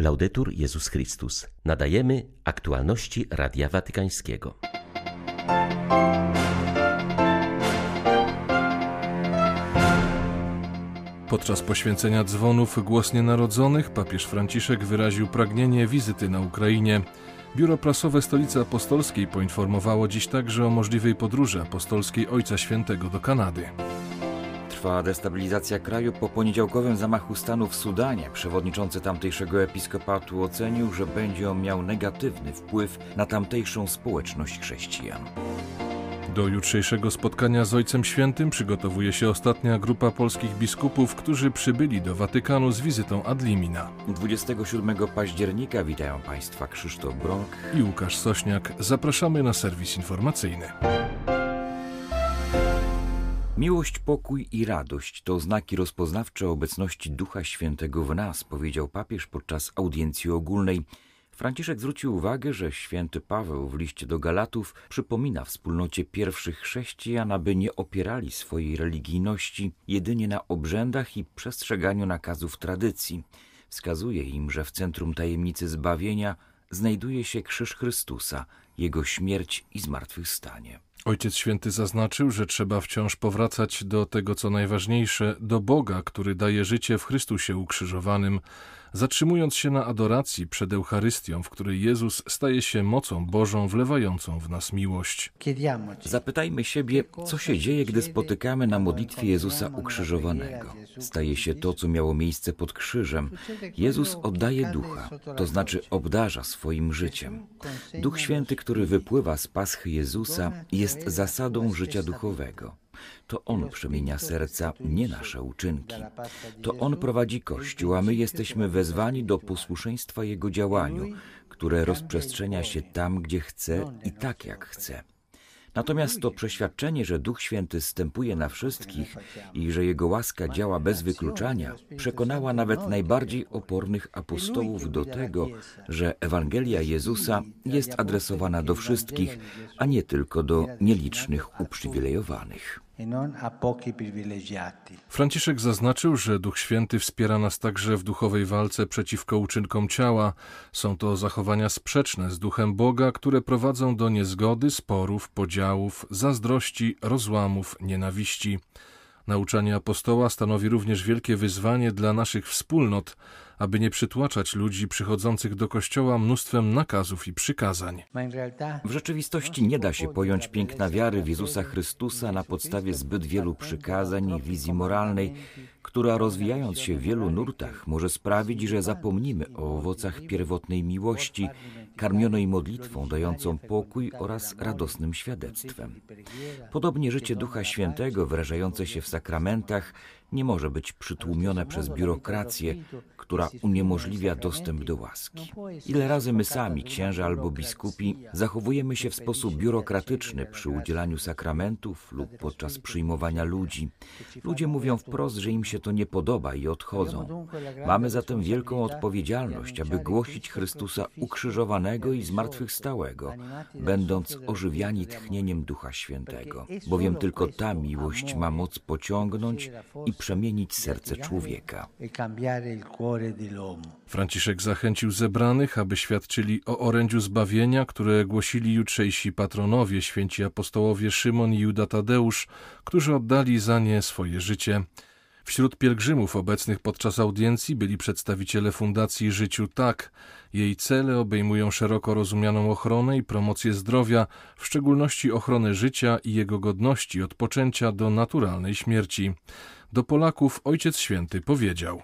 Laudetur Jezus Chrystus. Nadajemy aktualności Radia Watykańskiego. Podczas poświęcenia dzwonów Głos Nienarodzonych papież Franciszek wyraził pragnienie wizyty na Ukrainie. Biuro Prasowe Stolicy Apostolskiej poinformowało dziś także o możliwej podróży apostolskiej Ojca Świętego do Kanady. Trwa destabilizacja kraju po poniedziałkowym zamachu stanu w Sudanie. Przewodniczący tamtejszego episkopatu ocenił, że będzie on miał negatywny wpływ na tamtejszą społeczność chrześcijan. Do jutrzejszego spotkania z Ojcem Świętym przygotowuje się ostatnia grupa polskich biskupów, którzy przybyli do Watykanu z wizytą ad limina. 27 października witają Państwa Krzysztof Brąk i Łukasz Sośniak. Zapraszamy na serwis informacyjny. Miłość, pokój i radość to znaki rozpoznawcze obecności Ducha Świętego w nas, powiedział papież podczas audiencji ogólnej. Franciszek zwrócił uwagę, że święty Paweł w liście do Galatów przypomina wspólnocie pierwszych chrześcijan, aby nie opierali swojej religijności jedynie na obrzędach i przestrzeganiu nakazów tradycji. Wskazuje im, że w centrum tajemnicy zbawienia znajduje się krzyż Chrystusa, jego śmierć i zmartwychwstanie. Ojciec Święty zaznaczył, że trzeba wciąż powracać do tego, co najważniejsze, do Boga, który daje życie w Chrystusie ukrzyżowanym, zatrzymując się na adoracji przed Eucharystią, w której Jezus staje się mocą Bożą wlewającą w nas miłość. Zapytajmy siebie, co się dzieje, gdy spotykamy na modlitwie Jezusa ukrzyżowanego. Staje się to, co miało miejsce pod krzyżem. Jezus oddaje ducha, to znaczy obdarza swoim życiem. Duch Święty, który wypływa z paschy Jezusa, jest zasadą życia duchowego. To On przemienia serca, nie nasze uczynki. To On prowadzi Kościół, a my jesteśmy wezwani do posłuszeństwa Jego działaniu, które rozprzestrzenia się tam, gdzie chce i tak, jak chce. Natomiast to przeświadczenie, że Duch Święty stępuje na wszystkich i że Jego łaska działa bez wykluczania, przekonała nawet najbardziej opornych apostołów do tego, że Ewangelia Jezusa jest adresowana do wszystkich, a nie tylko do nielicznych uprzywilejowanych. Franciszek zaznaczył, że Duch Święty wspiera nas także w duchowej walce przeciwko uczynkom ciała. Są to zachowania sprzeczne z duchem Boga, które prowadzą do niezgody, sporów, podziałów, zazdrości, rozłamów, nienawiści. Nauczanie apostoła stanowi również wielkie wyzwanie dla naszych wspólnot, aby nie przytłaczać ludzi przychodzących do kościoła mnóstwem nakazów i przykazań. W rzeczywistości nie da się pojąć piękna wiary w Jezusa Chrystusa na podstawie zbyt wielu przykazań i wizji moralnej, która rozwijając się w wielu nurtach może sprawić, że zapomnimy o owocach pierwotnej miłości, karmionej modlitwą dającą pokój oraz radosnym świadectwem. Podobnie życie Ducha Świętego wyrażające się w sakramentach nie może być przytłumione przez biurokrację, która uniemożliwia dostęp do łaski. Ile razy my sami, księża albo biskupi, zachowujemy się w sposób biurokratyczny przy udzielaniu sakramentów lub podczas przyjmowania ludzi. Ludzie mówią wprost, że im się to nie podoba i odchodzą. Mamy zatem wielką odpowiedzialność, aby głosić Chrystusa ukrzyżowanego i zmartwychwstałego, będąc ożywiani tchnieniem Ducha Świętego, bowiem tylko ta miłość ma moc pociągnąć i przemienić serce człowieka. Franciszek zachęcił zebranych, aby świadczyli o orędziu zbawienia, które głosili jutrzejsi patronowie, święci apostołowie Szymon i Juda Tadeusz, którzy oddali za nie swoje życie. Wśród pielgrzymów obecnych podczas audiencji byli przedstawiciele Fundacji Życiu Tak. Jej cele obejmują szeroko rozumianą ochronę i promocję zdrowia, w szczególności ochronę życia i jego godności od poczęcia do naturalnej śmierci. Do Polaków Ojciec Święty powiedział: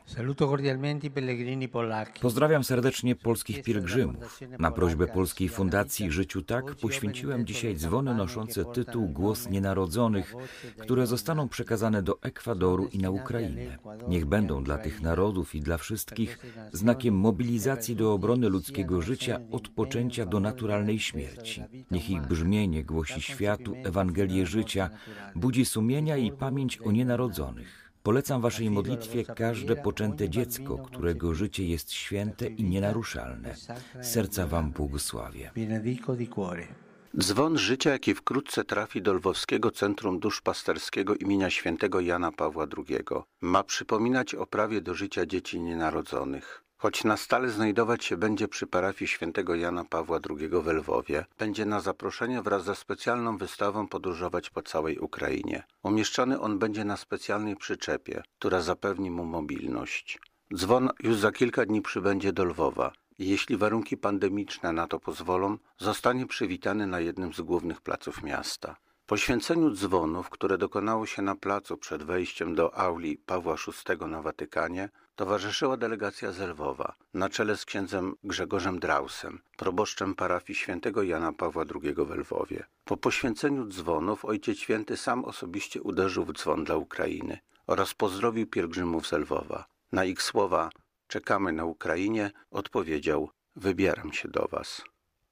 Pozdrawiam serdecznie polskich pielgrzymów. Na prośbę Polskiej Fundacji Życiu Tak poświęciłem dzisiaj dzwony noszące tytuł Głos Nienarodzonych, które zostaną przekazane do Ekwadoru i na Ukrainę. Niech będą dla tych narodów i dla wszystkich znakiem mobilizacji do obrony ludzkiego życia od poczęcia do naturalnej śmierci. Niech ich brzmienie głosi światu Ewangelię życia, budzi sumienia i pamięć o nienarodzonych. Polecam Waszej modlitwie każde poczęte dziecko, którego życie jest święte i nienaruszalne. Serca Wam błogosławię. Dzwon życia, jaki wkrótce trafi do Lwowskiego Centrum Duszpasterskiego imienia świętego Jana Pawła II, ma przypominać o prawie do życia dzieci nienarodzonych. Choć na stale znajdować się będzie przy parafii świętego Jana Pawła II w Lwowie, będzie na zaproszenie wraz ze specjalną wystawą podróżować po całej Ukrainie. Umieszczony on będzie na specjalnej przyczepie, która zapewni mu mobilność. Dzwon już za kilka dni przybędzie do Lwowa jeśli warunki pandemiczne na to pozwolą, zostanie przywitany na jednym z głównych placów miasta. Poświęceniu dzwonów, które dokonało się na placu przed wejściem do auli Pawła VI na Watykanie, towarzyszyła delegacja z Lwowa na czele z księdzem Grzegorzem Drausem, proboszczem parafii świętego Jana Pawła II w Lwowie. Po poświęceniu dzwonów ojciec święty sam osobiście uderzył w dzwon dla Ukrainy oraz pozdrowił pielgrzymów z Lwowa. Na ich słowa czekamy na Ukrainie odpowiedział wybieram się do was.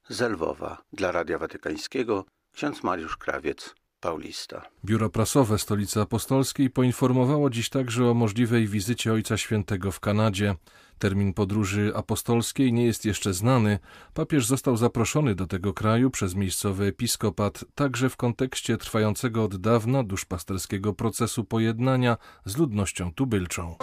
Z Lwowa dla Radia Watykańskiego ksiądz Mariusz Krawiec, Paulista. Biuro Prasowe Stolicy Apostolskiej poinformowało dziś także o możliwej wizycie Ojca Świętego w Kanadzie. Termin podróży apostolskiej nie jest jeszcze znany. Papież został zaproszony do tego kraju przez miejscowy episkopat, także w kontekście trwającego od dawna duszpasterskiego procesu pojednania z ludnością tubylczą.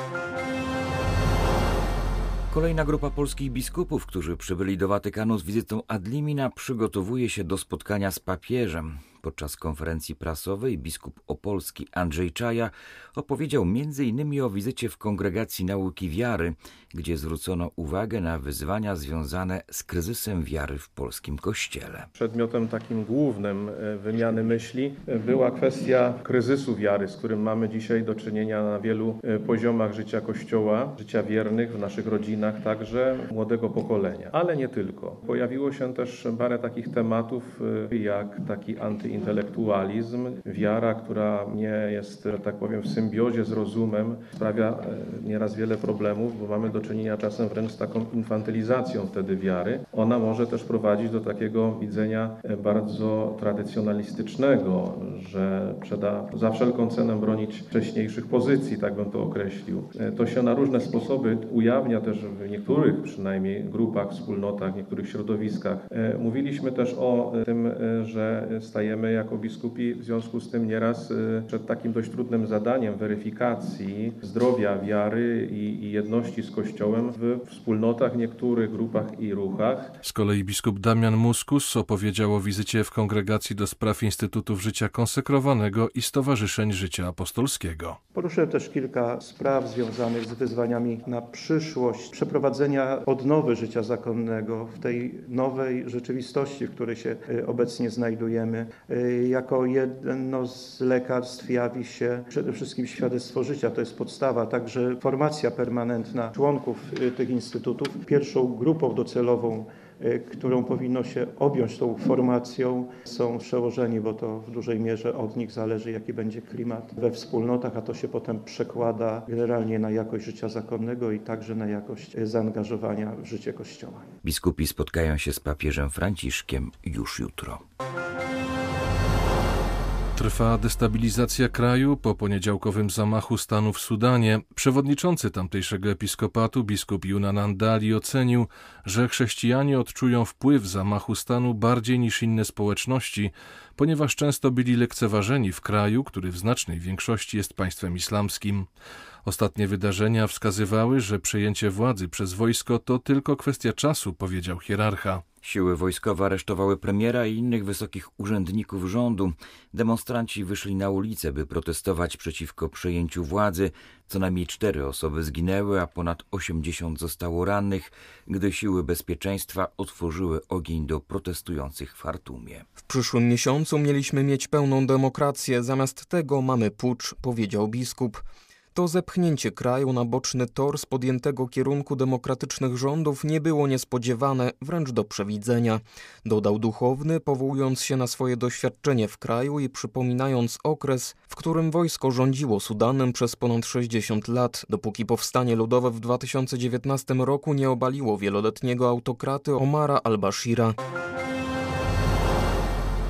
Kolejna grupa polskich biskupów, którzy przybyli do Watykanu z wizytą ad limina, przygotowuje się do spotkania z papieżem. Podczas konferencji prasowej biskup opolski Andrzej Czaja opowiedział m.in. o wizycie w Kongregacji Nauki Wiary, gdzie zwrócono uwagę na wyzwania związane z kryzysem wiary w polskim kościele. Przedmiotem takim głównym e, wymiany myśli e, była kwestia kryzysu wiary, z którym mamy dzisiaj do czynienia na wielu e, poziomach życia Kościoła, życia wiernych w naszych rodzinach, także młodego pokolenia. Ale nie tylko. Pojawiło się też parę takich tematów, jak taki antyintelektualizm, wiara, która nie jest, że tak powiem, w symbiozie z rozumem, sprawia nieraz wiele problemów, bo mamy do czynienia czasem wręcz z taką infantylizacją wtedy wiary. Ona może też prowadzić do takiego widzenia e, bardzo tradycjonalistycznego, że trzeba za wszelką cenę bronić wcześniejszych pozycji, tak bym to określił. E, to się na różne sposoby ujawnia też w niektórych przynajmniej grupach, wspólnotach, niektórych środowiskach. E, mówiliśmy też o tym, że stajemy jako biskupi w związku z tym nieraz przed takim dość trudnym zadaniem weryfikacji zdrowia wiary i, i jedności z Kościołem w wspólnotach, niektórych grupach i ruchach. Z kolei biskup Damian Muskus opowiedział o wizycie w kongregacji do spraw Instytutów Życia Konsekrowanego i Stowarzyszeń Życia Apostolskiego. Poruszyłem też kilka spraw związanych z wyzwaniami na przyszłość, przeprowadzenia odnowy życia zakonnego w tej nowej rzeczywistości, w której się e, obecnie znajdujemy. E, jako jedno z lekarstw jawi się przede wszystkim świadectwo życia, to jest podstawa, także formacja permanentna członków y, tych instytutów. Pierwszą grupą docelową, y, którą powinno się objąć tą formacją, są przełożeni, bo to w dużej mierze od nich zależy, jaki będzie klimat we wspólnotach, a to się potem przekłada generalnie na jakość życia zakonnego i także na jakość y, zaangażowania w życie Kościoła. Biskupi spotkają się z papieżem Franciszkiem już jutro. Trwa destabilizacja kraju po poniedziałkowym zamachu stanu w Sudanie. Przewodniczący tamtejszego episkopatu, biskup Yunanandali, ocenił, że chrześcijanie odczują wpływ zamachu stanu bardziej niż inne społeczności, ponieważ często byli lekceważeni w kraju, który w znacznej większości jest państwem islamskim. Ostatnie wydarzenia wskazywały, że przejęcie władzy przez wojsko to tylko kwestia czasu, powiedział hierarcha. Siły wojskowe aresztowały premiera i innych wysokich urzędników rządu. Demonstranci wyszli na ulicę, by protestować przeciwko przejęciu władzy. Co najmniej cztery osoby zginęły, a ponad osiemdziesiąt zostało rannych, gdy siły bezpieczeństwa otworzyły ogień do protestujących w Hartumie. W przyszłym miesiącu mieliśmy mieć pełną demokrację, zamiast tego mamy pucz, powiedział biskup. To zepchnięcie kraju na boczny tor z podjętego kierunku demokratycznych rządów nie było niespodziewane, wręcz do przewidzenia, dodał duchowny, powołując się na swoje doświadczenie w kraju i przypominając okres, w którym wojsko rządziło Sudanem przez ponad 60 lat, dopóki powstanie ludowe w 2019 roku nie obaliło wieloletniego autokraty Omara al-Bashira.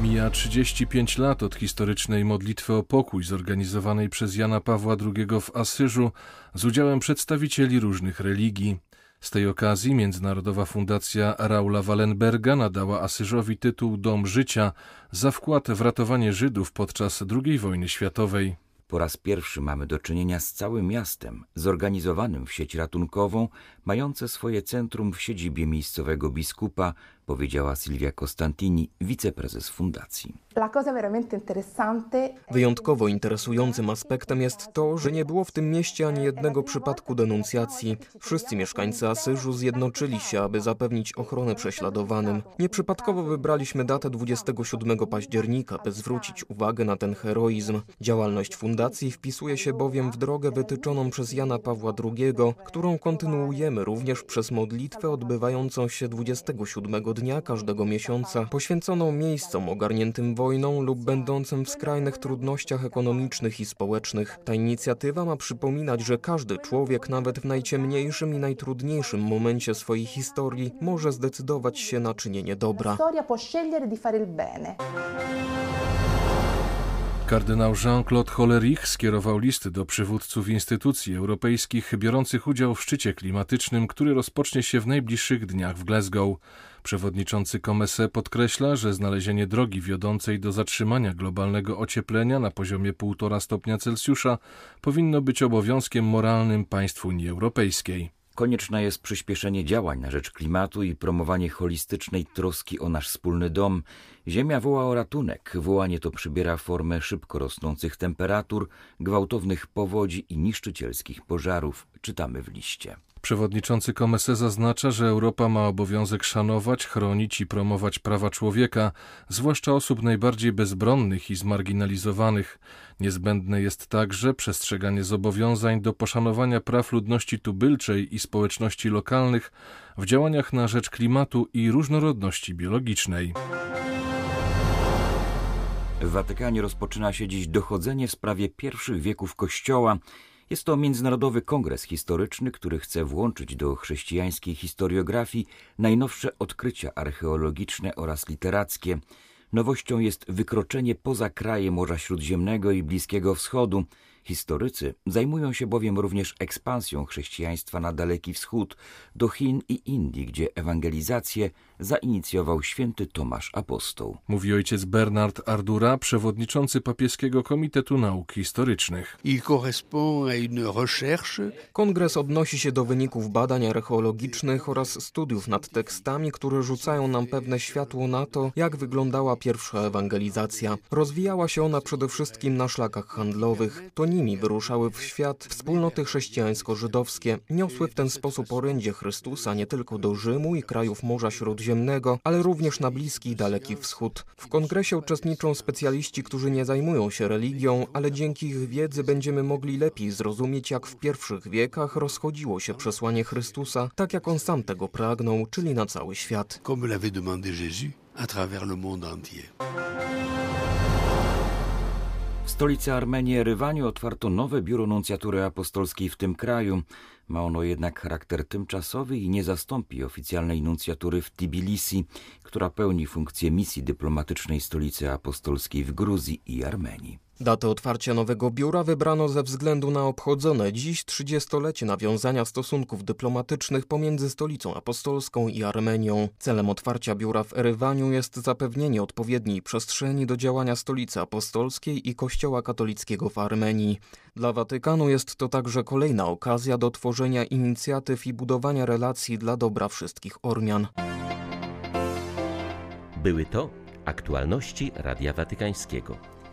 Mija 35 lat od historycznej modlitwy o pokój zorganizowanej przez Jana Pawła II w Asyżu z udziałem przedstawicieli różnych religii. Z tej okazji Międzynarodowa Fundacja Raula Wallenberga nadała Asyżowi tytuł Dom Życia za wkład w ratowanie Żydów podczas II wojny światowej. Po raz pierwszy mamy do czynienia z całym miastem, zorganizowanym w sieć ratunkową, mające swoje centrum w siedzibie miejscowego biskupa, powiedziała Silvia Costantini, wiceprezes fundacji. Wyjątkowo interesującym aspektem jest to, że nie było w tym mieście ani jednego przypadku denuncjacji. Wszyscy mieszkańcy Asyżu zjednoczyli się, aby zapewnić ochronę prześladowanym. Nieprzypadkowo wybraliśmy datę 27 października, by zwrócić uwagę na ten heroizm. Działalność fundacji wpisuje się bowiem w drogę wytyczoną przez Jana Pawła II, którą kontynuujemy również przez modlitwę odbywającą się 27 dnia każdego miesiąca, poświęconą miejscom ogarniętym wojną lub będącym w skrajnych trudnościach ekonomicznych i społecznych. Ta inicjatywa ma przypominać, że każdy człowiek, nawet w najciemniejszym i najtrudniejszym momencie swojej historii, może zdecydować się na czynienie dobra. Kardynał Jean-Claude Hollerich skierował listy do przywódców instytucji europejskich biorących udział w szczycie klimatycznym, który rozpocznie się w najbliższych dniach w Glasgow. Przewodniczący Komese podkreśla, że znalezienie drogi wiodącej do zatrzymania globalnego ocieplenia na poziomie 1,5 stopnia Celsjusza powinno być obowiązkiem moralnym państw Unii Europejskiej. Konieczne jest przyspieszenie działań na rzecz klimatu i promowanie holistycznej troski o nasz wspólny dom. Ziemia woła o ratunek. Wołanie to przybiera formę szybko rosnących temperatur, gwałtownych powodzi i niszczycielskich pożarów, czytamy w liście. Przewodniczący Komese zaznacza, że Europa ma obowiązek szanować, chronić i promować prawa człowieka, zwłaszcza osób najbardziej bezbronnych i zmarginalizowanych. Niezbędne jest także przestrzeganie zobowiązań do poszanowania praw ludności tubylczej i społeczności lokalnych w działaniach na rzecz klimatu i różnorodności biologicznej. W Watykanie rozpoczyna się dziś dochodzenie w sprawie pierwszych wieków Kościoła. Jest to międzynarodowy kongres historyczny, który chce włączyć do chrześcijańskiej historiografii najnowsze odkrycia archeologiczne oraz literackie. Nowością jest wykroczenie poza kraje Morza Śródziemnego i Bliskiego Wschodu. Historycy zajmują się bowiem również ekspansją chrześcijaństwa na Daleki Wschód, do Chin i Indii, gdzie ewangelizację zainicjował święty Tomasz Apostoł. Mówi ojciec Bernard Ardura, przewodniczący papieskiego Komitetu Nauk Historycznych. Kongres odnosi się do wyników badań archeologicznych oraz studiów nad tekstami, które rzucają nam pewne światło na to, jak wyglądała pierwsza ewangelizacja. Rozwijała się ona przede wszystkim na szlakach handlowych. To nimi wyruszały w świat wspólnoty chrześcijańsko-żydowskie. Niosły w ten sposób orędzie Chrystusa nie tylko do Rzymu i krajów Morza Śródziemnego, ale również na Bliski i Daleki Wschód. W kongresie uczestniczą specjaliści, którzy nie zajmują się religią, ale dzięki ich wiedzy będziemy mogli lepiej zrozumieć, jak w pierwszych wiekach rozchodziło się przesłanie Chrystusa, tak jak on sam tego pragnął, czyli na cały świat. Comme l'avait demandé Jésus à travers le monde entier. W stolicy Armenii Erywaniu otwarto nowe biuro nuncjatury apostolskiej w tym kraju. Ma ono jednak charakter tymczasowy i nie zastąpi oficjalnej nuncjatury w Tbilisi, która pełni funkcję misji dyplomatycznej stolicy apostolskiej w Gruzji i Armenii. Datę otwarcia nowego biura wybrano ze względu na obchodzone dziś 30-lecie nawiązania stosunków dyplomatycznych pomiędzy stolicą apostolską i Armenią. Celem otwarcia biura w Erywaniu jest zapewnienie odpowiedniej przestrzeni do działania stolicy apostolskiej i Kościoła katolickiego w Armenii. Dla Watykanu jest to także kolejna okazja do tworzenia inicjatyw i budowania relacji dla dobra wszystkich Ormian. Były to aktualności Radia Watykańskiego.